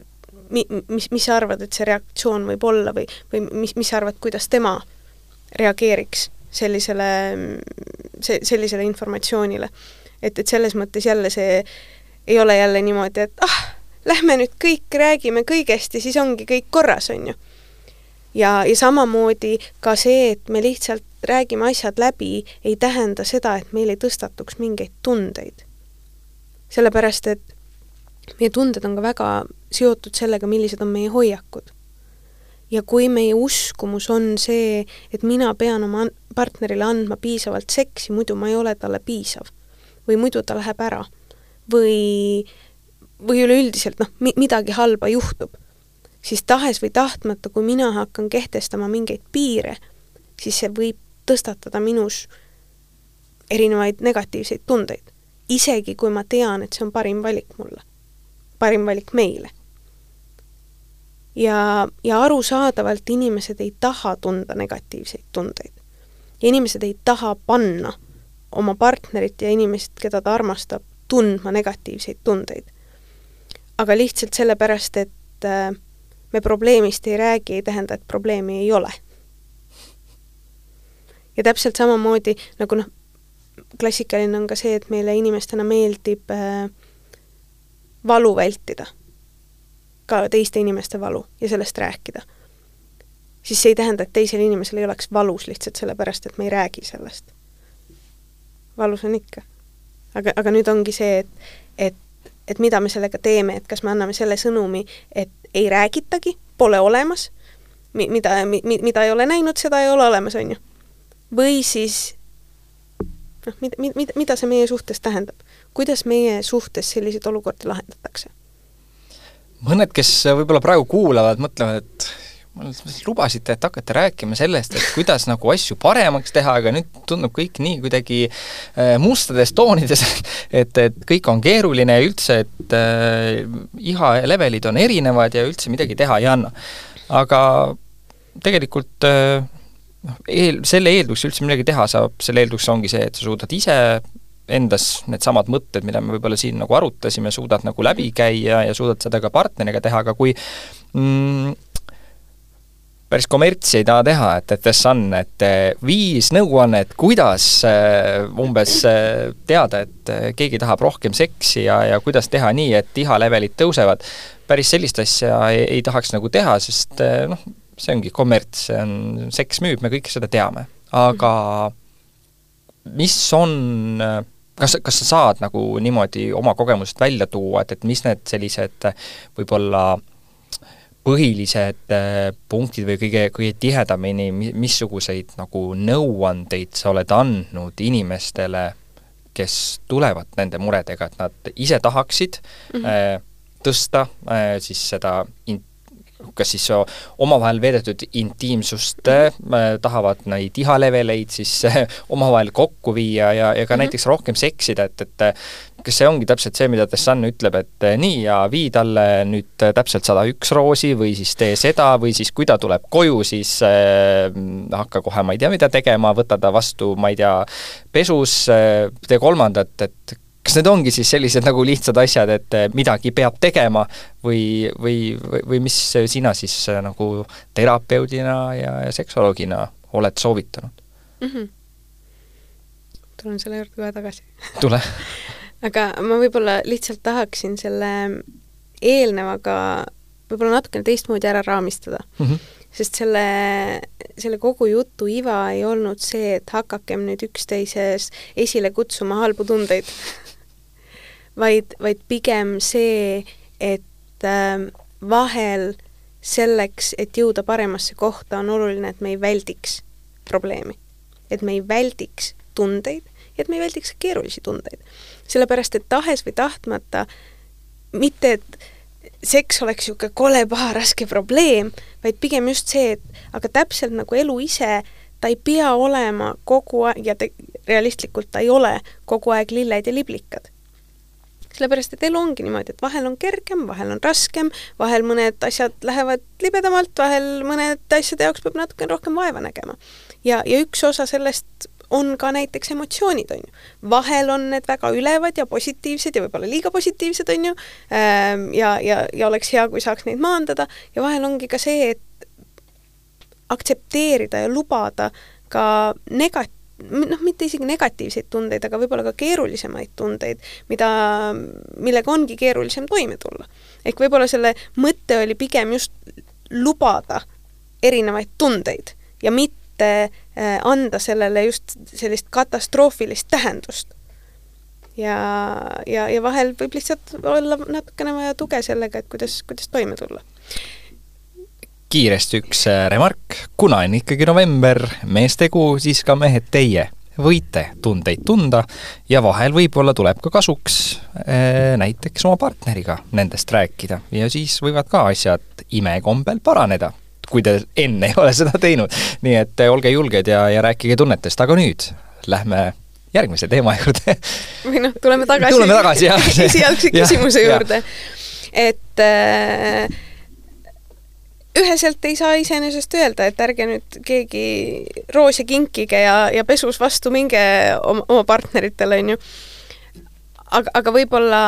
mi-, mis, mis sa arvad, et see reaktsioon võib olla või, või mis, mis sa arvad, kuidas tema reageeriks sellisele, see, sellisele informatsioonile. et, et selles mõttes jälle see ei ole jälle niimoodi, et ah, lähme nüüd kõik räägime kõigest ja siis ongi kõik korras, on ju. ja, ja samamoodi ka see, et me lihtsalt räägime asjad läbi, ei tähenda seda, et meil ei tõstatuks mingeid tundeid. sellepärast, et meie tunded on ka väga seotud sellega, millised on meie hoiakud. ja kui meie uskumus on see, et mina pean oma partnerile andma piisavalt seksi, muidu ma ei ole talle piisav, või muidu ta läheb ära, või, või üleüldiselt noh, midagi halba juhtub, siis tahes või tahtmata, kui mina hakkan kehtestama mingeid piire, siis see võib tõstatada minus erinevaid negatiivseid tundeid, isegi kui ma tean, et see on parim valik mulle parim valik meile. ja, ja arusaadavalt inimesed ei taha tunda negatiivseid tundeid. inimesed ei taha panna oma partnerit ja inimest, keda ta armastab, tundma negatiivseid tundeid. aga lihtsalt sellepärast, et äh, me probleemist ei räägi, ei tähenda, et probleemi ei ole. ja täpselt samamoodi nagu noh, klassikaline on ka see, et meile inimestena meeldib äh, valu vältida, ka teiste inimeste valu ja sellest rääkida, siis see ei tähenda, et teisel inimesel ei oleks valus lihtsalt sellepärast, et me ei räägi sellest. valus on ikka. aga, aga nüüd ongi see, et, et, et mida me sellega teeme, et kas me anname selle sõnumi, et ei räägitagi, pole olemas, mida mi,, mida ei ole näinud, seda ei ole olemas, on ju. või siis noh, mida, mida, mida see meie suhtes tähendab? Kuidas meie suhtes selliseid olukordi lahendatakse? mõned, kes võib-olla praegu kuulavad, mõtlevad, et lubasite, et hakkate rääkima sellest, et kuidas nagu asju paremaks teha, aga nüüd tundub kõik nii kuidagi äh, mustades toonides, et, et kõik on keeruline ja üldse, et äh, iha levelid on erinevad ja üldse midagi teha ei anna. aga tegelikult äh, noh, eel, selle eelduseks üldse midagi teha saab, selle eelduseks ongi see, et sa suudad ise endas needsamad mõtted, mida me võib-olla siin nagu arutasime, suudad nagu läbi käia ja suudad seda ka partneriga teha, aga kui mm, päris kommertsi ei taha teha, et, et The Sun, et eh, viis nõuannet, kuidas äh, umbes äh, teada, et äh, keegi tahab rohkem seksi ja, ja kuidas teha nii, et ihalevelid tõusevad, päris sellist asja ei, ei tahaks nagu teha, sest noh, see ongi kommerts, see on, seks müüb, me kõik seda teame. aga mis on kas, kas sa saad nagu niimoodi oma kogemusest välja tuua, et, et mis need sellised võib-olla põhilised äh, punktid või kõige, kõige tihedamini, missuguseid nagu nõuandeid sa oled andnud inimestele, kes tulevad nende muredega, et nad ise tahaksid mm -hmm. tõsta äh, siis seda in-, kas siis omavahel veedetud intiimsust äh, tahavad neid ihaleveleid siis äh, omavahel kokku viia ja, ja ka mm -hmm. näiteks rohkem seksida, et, et kas see ongi täpselt see, mida Dessan ütleb, et äh, nii, ja vii talle nüüd äh, täpselt sada üks roosi või siis tee seda või siis kui ta tuleb koju, siis äh, hakka kohe ma ei tea, mida tegema, võta ta vastu, ma ei tea, pesus äh,, tee kolmandat, et kas need ongi siis sellised nagu lihtsad asjad, et eh, midagi peab tegema või, või, või, mis sina siis eh, nagu terapeudina ja, ja seksuoloogina oled soovitanud mm? -hmm. tulen selle juurde kohe tagasi tule aga ma võib-olla lihtsalt tahaksin selle eelnevaga võib-olla natukene teistmoodi ära raamistada mm. -hmm sest selle, selle kogu jutu iva ei olnud see, et hakakem nüüd üksteises esile kutsuma halbu tundeid vaid, vaid pigem see, et äh, vahel selleks, et jõuda paremasse kohta, on oluline, et me ei väldiks probleemi. et me ei väldiks tundeid ja et me ei väldiks keerulisi tundeid. sellepärast, et tahes või tahtmata, mitte et seks oleks niisugune kole, paha, raske probleem, vaid pigem just see, et aga täpselt nagu elu ise, ta ei pea olema kogu aeg ja te, realistlikult ta ei ole kogu aeg lilled ja liblikad sellepärast et elu ongi niimoodi, et vahel on kergem, vahel on raskem, vahel mõned asjad lähevad libedamalt, vahel mõnede asjade jaoks peab natukene rohkem vaeva nägema. ja, ja üks osa sellest on ka näiteks emotsioonid, on ju. vahel on need väga ülevad ja positiivsed ja võib-olla liiga positiivsed, on ju, ähm, ja, ja, ja oleks hea, kui saaks neid maandada, ja vahel ongi ka see, et aktsepteerida ja lubada ka negat-, noh, mitte isegi negatiivseid tundeid, aga võib-olla ka keerulisemaid tundeid, mida, millega ongi keerulisem toime tulla. ehk võib-olla selle mõte oli pigem just lubada erinevaid tundeid ja mitte äh, anda sellele just sellist katastroofilist tähendust. ja, ja, ja vahel võib lihtsalt olla natukene vaja tuge sellega, et kuidas, kuidas toime tulla kiiresti üks äh, remark, kuna on ikkagi november, meeste kuu, siis ka mehed teie võite tundeid tunda ja vahel võib-olla tuleb ka kasuks äh, näiteks oma partneriga nendest rääkida ja siis võivad ka asjad imekombel paraneda, kui te enne ei ole seda teinud. nii et äh, olge julged ja, ja rääkige tunnetest, aga nüüd lähme järgmise teema juurde. või noh, tuleme tagasi. tuleme tagasi, jah. esialgse küsimuse juurde. et äh, üheselt ei saa iseenesest öelda, et ärge nüüd keegi roose kinkige ja, ja pesus vastu minge oma, oma partneritele, on ju. aga, aga võib-olla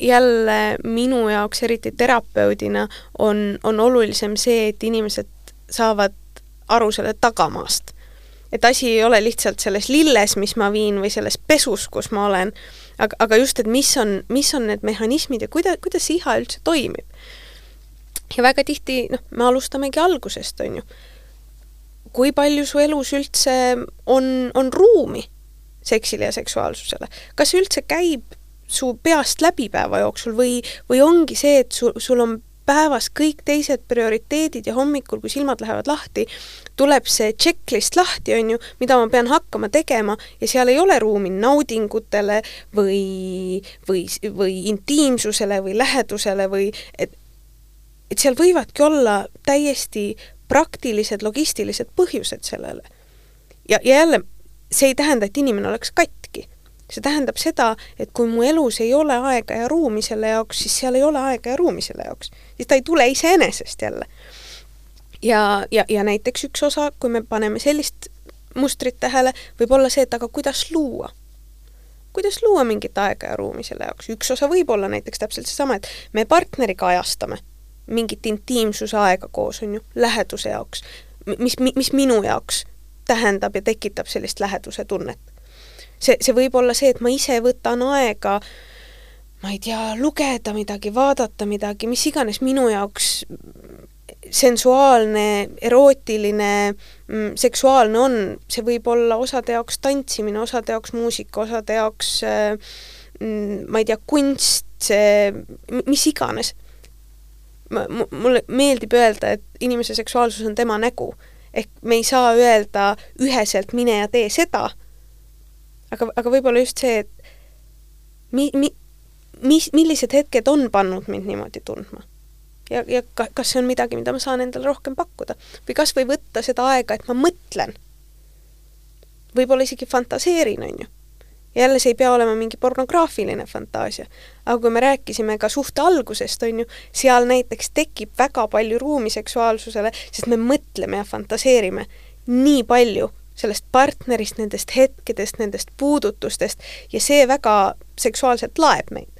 jälle minu jaoks, eriti terapeudina, on, on olulisem see, et inimesed saavad aru selle tagamaast. et asi ei ole lihtsalt selles lilles, mis ma viin, või selles pesus, kus ma olen, aga, aga just, et mis on, mis on need mehhanismid ja kuida-, kuidas iha üldse toimib ja väga tihti, noh, me alustamegi algusest, on ju. kui palju su elus üldse on, on ruumi seksile ja seksuaalsusele? kas üldse käib su peast läbi päeva jooksul või, või ongi see, et sul, sul on päevas kõik teised prioriteedid ja hommikul, kui silmad lähevad lahti, tuleb see checklist lahti, on ju, mida ma pean hakkama tegema ja seal ei ole ruumi naudingutele või, või, või intiimsusele või lähedusele või et, et seal võivadki olla täiesti praktilised logistilised põhjused sellele. ja, ja jälle, see ei tähenda, et inimene oleks katki. see tähendab seda, et kui mu elus ei ole aega ja ruumi selle jaoks, siis seal ei ole aega ja ruumi selle jaoks. siis ta ei tule iseenesest jälle. ja, ja, ja näiteks üks osa, kui me paneme sellist mustrit tähele, võib olla see, et aga kuidas luua kuidas luua mingit aega ja ruumi selle jaoks, üks osa võib olla näiteks täpselt seesama, et me partneriga ajastame mingit intiimsuse aega koos, on ju, läheduse jaoks, mis, mis minu jaoks tähendab ja tekitab sellist läheduse tunnet. see, see võib olla see, et ma ise võtan aega ma ei tea, lugeda midagi, vaadata midagi, mis iganes minu jaoks sensuaalne, erootiline, mm, seksuaalne on, see võib olla osade jaoks tantsimine, osade jaoks muusika, osade jaoks äh, mm, ma ei tea, kunst, mis iganes. Ma, mulle meeldib öelda, et inimese seksuaalsus on tema nägu. ehk me ei saa öelda üheselt mine ja tee seda, aga, aga võib-olla just see, et mi-, mi-, mis, millised hetked on pannud mind niimoodi tundma ja, ja ka, kas see on midagi, mida ma saan endale rohkem pakkuda. või kas või võtta seda aega, et ma mõtlen. võib-olla isegi fantaseerin, on ju. Jälle see ei pea olema mingi pornograafiline fantaasia. aga kui me rääkisime ka suhte algusest, on ju, seal näiteks tekib väga palju ruumi seksuaalsusele, sest me mõtleme ja fantaseerime nii palju sellest partnerist, nendest hetkedest, nendest puudutustest ja see väga seksuaalselt laeb meid.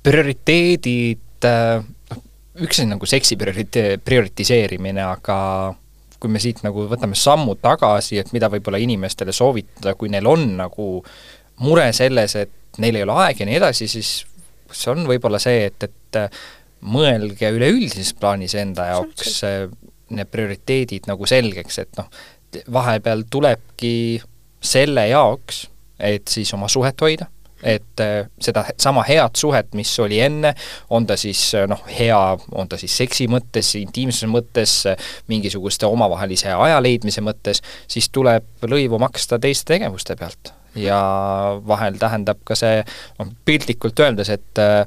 prioriteedid, äh, noh, üks on nagu seksi priorite-, prioritiseerimine, aga kui me siit nagu võtame sammu tagasi, et mida võib-olla inimestele soovitada, kui neil on nagu mure selles, et neil ei ole aega ja nii edasi, siis see on võib-olla see, et, et mõelge üleüldises plaanis enda jaoks äh, need prioriteedid nagu selgeks, et noh, vahepeal tulebki selle jaoks, et siis oma suhet hoida et äh, seda sama head suhet, mis oli enne, on ta siis äh, noh, hea, on ta siis seksi mõttes, intiimsuse mõttes, mingisuguste omavahelise aja leidmise mõttes, siis tuleb lõivu maksta teiste tegevuste pealt. ja vahel tähendab ka see, noh piltlikult öeldes, et äh,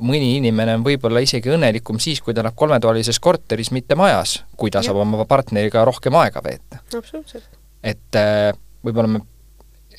mõni inimene on võib-olla isegi õnnelikum siis, kui ta elab kolmetoalises korteris, mitte majas, kui ta ja. saab oma partneriga rohkem aega veeta. absoluutselt. et võib-olla me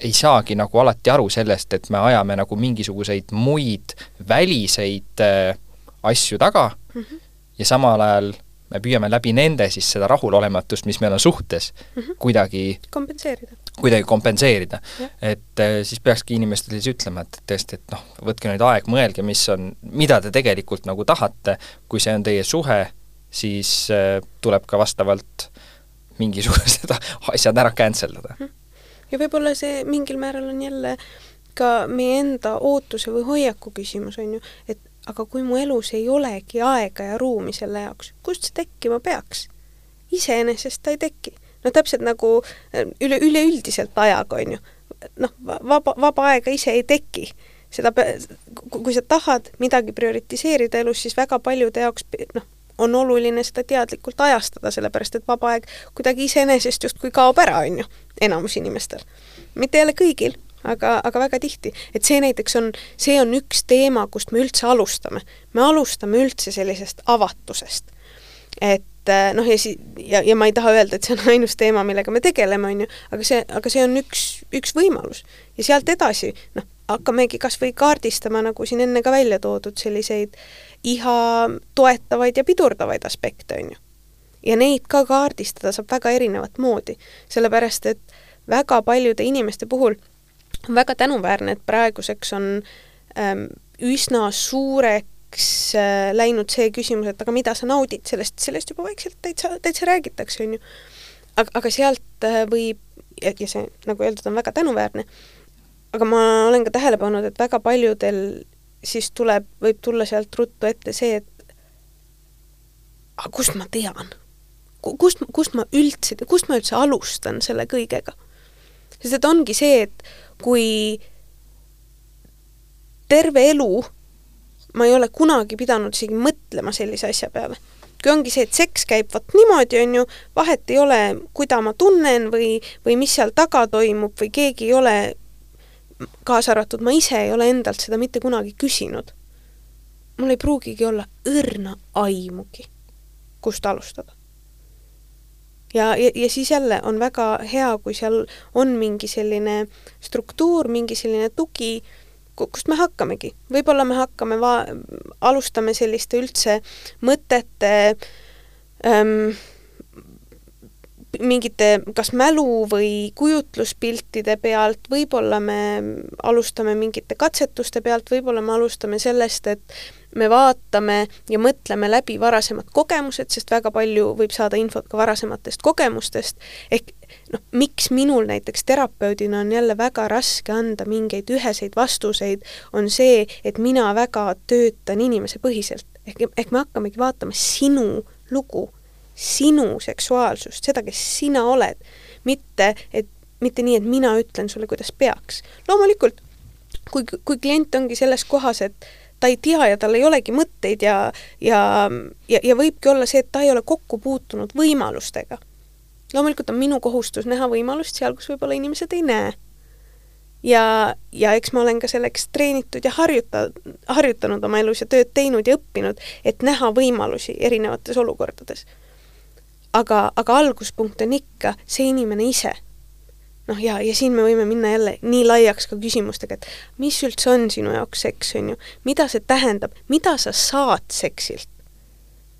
ei saagi nagu alati aru sellest, et me ajame nagu mingisuguseid muid väliseid äh, asju taga mm -hmm. ja samal ajal me püüame läbi nende siis seda rahulolematust, mis meil on suhtes mm, -hmm. kuidagi kompenseerida. kuidagi kompenseerida. et äh, siis peakski inimestele siis ütlema, et tõesti, et noh, võtke nüüd aeg, mõelge, mis on, mida te tegelikult nagu tahate, kui see on teie suhe, siis äh, tuleb ka vastavalt mingisugused asjad ära cancel dada mm. -hmm ja võib-olla see mingil määral on jälle ka meie enda ootuse või hoiaku küsimus, on ju, et aga kui mu elus ei olegi aega ja ruumi selle jaoks, kust see tekkima peaks? iseenesest ta ei teki. no täpselt nagu äh, üle, üleüldiselt ajaga, on ju. noh, vaba, vaba aega ise ei teki. seda, kui sa tahad midagi prioritiseerida elus, siis väga paljude jaoks noh, on oluline seda teadlikult ajastada, sellepärast et vaba aeg kuidagi iseenesest justkui kaob ära, on ju, enamus inimestel. mitte jälle kõigil, aga, aga väga tihti. et see näiteks on, see on üks teema, kust me üldse alustame. me alustame üldse sellisest avatusest. et eh, noh, ja si-, ja, ja ma ei taha öelda, et see on ainus teema, millega me tegeleme, on ju, aga see, aga see on üks, üks võimalus. ja sealt edasi, noh, hakkamegi kas või kaardistama, nagu siin enne ka välja toodud, selliseid iha toetavaid ja pidurdavaid aspekte, on ju. ja neid ka kaardistada saab väga erinevat moodi, sellepärast et väga paljude inimeste puhul on väga tänuväärne, et praeguseks on ähm, üsna suureks äh, läinud see küsimus, et aga mida sa naudid sellest, sellest juba vaikselt täitsa, täitsa räägitakse, on ju. aga, aga sealt äh, võib, ja see, nagu öeldud, on väga tänuväärne, aga ma olen ka tähele pannud, et väga paljudel siis tuleb, võib tulla sealt ruttu ette see, et aga kust ma tean? kust, kust ma üldse, kust ma üldse alustan selle kõigega? sest et ongi see, et kui terve elu ma ei ole kunagi pidanud isegi mõtlema sellise asja peale. kui ongi see, et seks käib vot niimoodi, on ju, vahet ei ole, kuida ma tunnen või, või mis seal taga toimub või keegi ei ole kaasa arvatud ma ise ei ole endalt seda mitte kunagi küsinud. mul ei pruugigi olla õrna aimugi, kust alustada. ja, ja, ja siis jälle on väga hea, kui seal on mingi selline struktuur, mingi selline tugi, kust me hakkamegi. võib-olla me hakkame va-, alustame selliste üldse mõtete ähm, mingite kas mälu või kujutluspiltide pealt, võib-olla me alustame mingite katsetuste pealt, võib-olla me alustame sellest, et me vaatame ja mõtleme läbi varasemad kogemused, sest väga palju võib saada infot ka varasematest kogemustest, ehk noh, miks minul näiteks terapeudina on jälle väga raske anda mingeid üheseid vastuseid, on see, et mina väga töötan inimesepõhiselt. Ehk, ehk me hakkamegi vaatama sinu lugu, sinu seksuaalsust, seda, kes sina oled, mitte et mitte nii, et mina ütlen sulle, kuidas peaks. loomulikult, kui, kui klient ongi selles kohas, et ta ei tea ja tal ei olegi mõtteid ja, ja, ja, ja võibki olla see, et ta ei ole kokku puutunud võimalustega. loomulikult on minu kohustus näha võimalust seal, kus võib-olla inimesed ei näe. ja, ja eks ma olen ka selleks treenitud ja harjuta-, harjutanud oma elus ja tööd teinud ja õppinud, et näha võimalusi erinevates olukordades. Aga, aga alguspunkt on ikka see inimene ise noh, ja, ja siin me võime minna jälle nii laiaks ka küsimustega, et mis üldse on sinu jaoks seks, on ju, mida see tähendab, mida sa saad seksilt?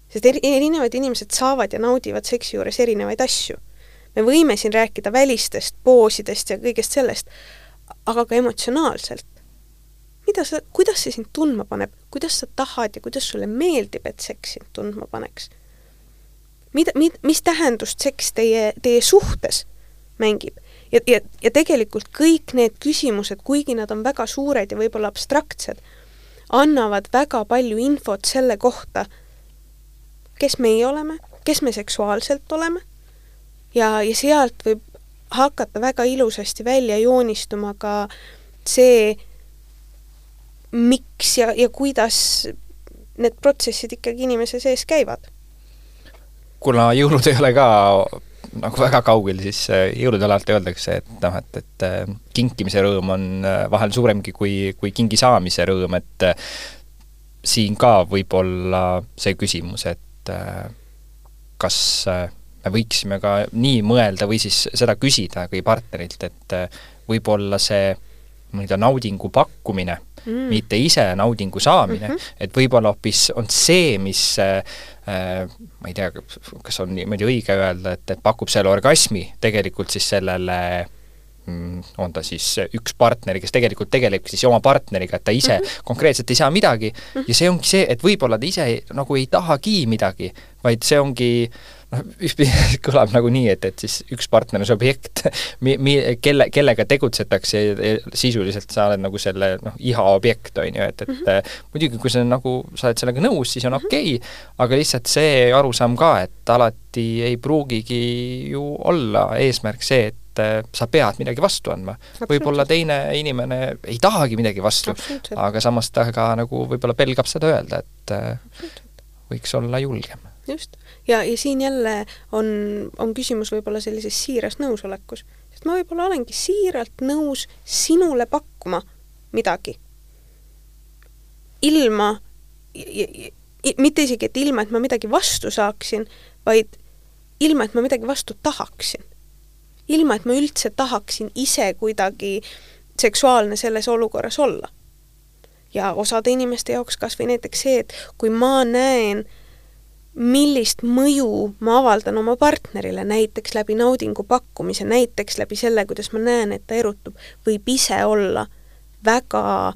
sest eri, erinevad inimesed saavad ja naudivad seksi juures erinevaid asju. me võime siin rääkida välistest poosidest ja kõigest sellest, aga ka emotsionaalselt. mida sa, kuidas see sind tundma paneb, kuidas sa tahad ja kuidas sulle meeldib, et seks sind tundma paneks? Mida, mid-, mis tähendust seks teie, teie suhtes mängib? ja, ja, ja tegelikult kõik need küsimused, kuigi nad on väga suured ja võib-olla abstraktsed, annavad väga palju infot selle kohta, kes meie oleme, kes me seksuaalselt oleme ja, ja sealt võib hakata väga ilusasti välja joonistuma ka see, miks ja, ja kuidas need protsessid ikkagi inimese sees käivad. Kuna jõulud ei ole ka nagu väga kaugel, siis äh, jõulude alati öeldakse, et noh, et, et äh, kinkimise rõõm on äh, vahel suuremgi kui, kui kingi saamise rõõm, et siin ka võib olla see küsimus, et kas me võiksime ka nii mõelda või siis seda küsida kõigi partnerilt, et võib-olla see nii-öelda naudingu pakkumine mm., mitte ise naudingu saamine mm, -hmm. et võib-olla hoopis on see, mis ma ei tea, kas on niimoodi õige öelda, et, et pakub selle orgasmi tegelikult siis sellele mm, on ta siis üks partner, kes tegelikult tegelebki siis oma partneriga, et ta ise mm -hmm. konkreetselt ei saa midagi mm -hmm. ja see ongi see, et võib-olla ta ise nagu ei tahagi midagi, vaid see ongi noh, ühtpidi kõlab nagu nii, et, et siis üks partner on see objekt, mi-, mi-, kelle, kellega tegutsetakse ja sisuliselt sa oled nagu selle noh, iha objekt, on ju, et, et mm -hmm. muidugi, kui sa nagu, sa oled sellega nõus, siis on mhm. okei okay, mm, -hmm. aga lihtsalt see arusaam ka, et alati ei pruugigi ju olla eesmärk see, et sa pead midagi vastu andma. võib-olla teine inimene ei tahagi midagi vastu, aga samas ta ka nagu võib-olla pelgab seda öelda, et võiks olla julgem. just ja, ja siin jälle on, on küsimus võib-olla sellises siiras nõusolekus. sest ma võib-olla olengi siiralt nõus sinule pakkuma midagi. ilma, mitte isegi, et ilma, et ma midagi vastu saaksin, vaid ilma, et ma midagi vastu tahaksin. ilma, et ma üldse tahaksin ise kuidagi seksuaalne selles olukorras olla. ja osade inimeste jaoks kas või näiteks see, et kui ma näen millist mõju ma avaldan oma partnerile, näiteks läbi naudingu pakkumise, näiteks läbi selle, kuidas ma näen, et ta erutub, võib ise olla väga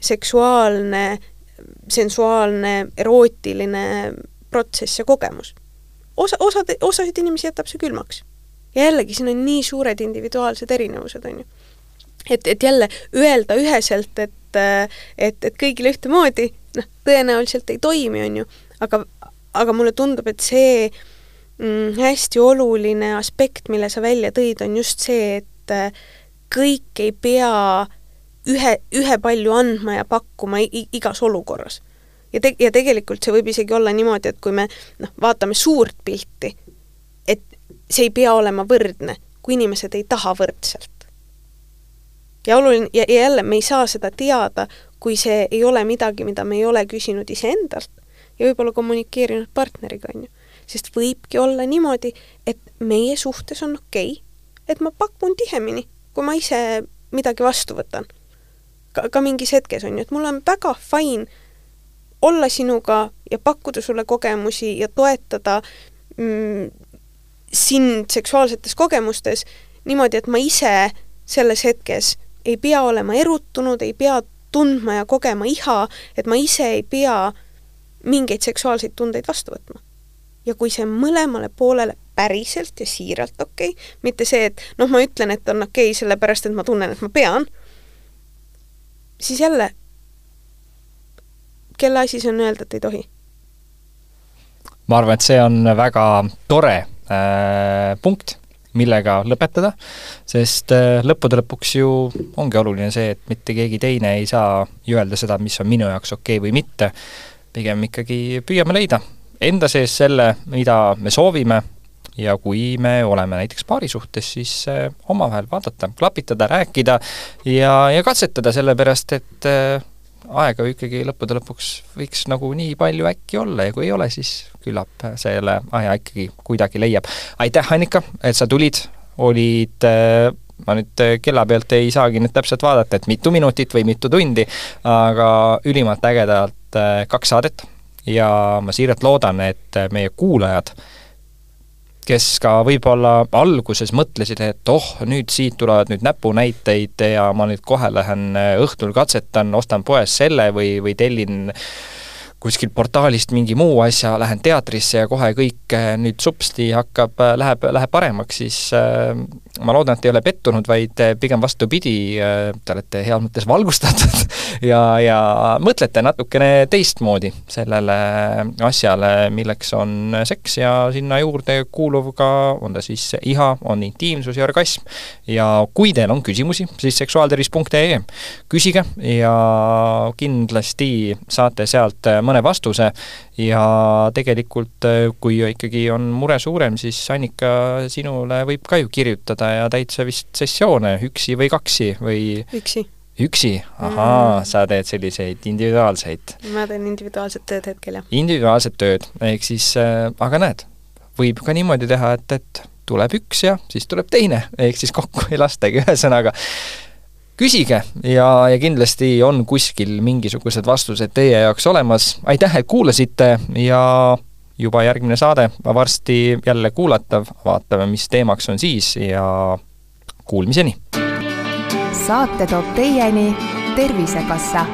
seksuaalne, sensuaalne, erootiline protsess ja kogemus. osa, osad, osasid inimesi jätab see külmaks. ja jällegi, siin on nii suured individuaalsed erinevused, on ju. et, et jälle öelda üheselt, et, et, et kõigile ühtemoodi, noh, tõenäoliselt ei toimi, on ju, aga aga mulle tundub, et see mm, hästi oluline aspekt, mille sa välja tõid, on just see, et äh, kõik ei pea ühe, ühepalju andma ja pakkuma igas olukorras. ja te-, ja tegelikult see võib isegi olla niimoodi, et kui me noh, vaatame suurt pilti, et see ei pea olema võrdne, kui inimesed ei taha võrdselt. ja oluline, ja, ja jälle, me ei saa seda teada, kui see ei ole midagi, mida me ei ole küsinud iseendalt, ja võib-olla kommunikeerinud partneriga, on ju. sest võibki olla niimoodi, et meie suhtes on okei okay,, et ma pakun tihemini, kui ma ise midagi vastu võtan. ka, ka mingis hetkes, on ju, et mul on väga fine olla sinuga ja pakkuda sulle kogemusi ja toetada mm, sind seksuaalsetes kogemustes niimoodi, et ma ise selles hetkes ei pea olema erutunud, ei pea tundma ja kogema iha, et ma ise ei pea mingeid seksuaalseid tundeid vastu võtma. ja kui see mõlemale poolele päriselt ja siiralt okei okay,, mitte see, et noh, ma ütlen, et on okei okay, sellepärast, et ma tunnen, et ma pean, siis jälle kelle asi see on öelda, et ei tohi? ma arvan, et see on väga tore äh, punkt, millega lõpetada, sest äh, lõppude lõpuks ju ongi oluline see, et mitte keegi teine ei saa ju öelda seda, mis on minu jaoks okei okay või mitte, pigem ikkagi püüame leida enda sees selle, mida me soovime, ja kui me oleme näiteks paari suhtes, siis äh, omavahel vaadata, klapitada, rääkida ja, ja katsetada, sellepärast et äh, aega ju ikkagi lõppude lõpuks võiks nagu nii palju äkki olla ja kui ei ole, siis küllap selle aja ikkagi kuidagi leiab. aitäh, Annika, et sa tulid, olid äh, ma nüüd kella pealt ei saagi nüüd täpselt vaadata, et mitu minutit või mitu tundi, aga ülimalt ägedalt kaks saadet. Ja ma siiralt loodan, et meie kuulajad kes ka võib-olla alguses mõtlesid, et oh, nüüd siit tulevad nüüd näpunäiteid ja ma nüüd kohe lähen äh, õhtul katsetan, ostan poest selle või, või tellin kuskilt portaalist mingi muu asja, lähen teatrisse ja kohe kõik nüüd supsti hakkab, äh, läheb, läheb paremaks, siis ma loodan, et ei ole pettunud, vaid pigem vastupidi, te olete heas mõttes valgustatud ja, ja mõtlete natukene teistmoodi sellele asjale, milleks on seks ja sinna juurde kuuluv ka, on ta siis iha, on intiimsus ja orgasm. ja kui teil on küsimusi, siis seksuaaltervis.ee küsige ja kindlasti saate sealt mõne vastuse ja tegelikult, kui ikkagi on mure suurem, siis Annika, sinule võib ka ju kirjutada ja täitsa vist sessioone üksi või kaksi või üksi üksi, ahaa mm., sa teed selliseid individuaalseid? ma teen individuaalset tööd hetkel, jah. individuaalset tööd, ehk siis äh,, aga näed, võib ka niimoodi teha, et, et tuleb üks ja siis tuleb teine, ehk siis kokku ei lastagi, ühesõnaga küsige ja, ja kindlasti on kuskil mingisugused vastused teie jaoks olemas. aitäh, et kuulasite ja juba järgmine saade varsti jälle kuulatav, vaatame, mis teemaks on siis ja kuulmiseni! saate toob teieni Tervisekassa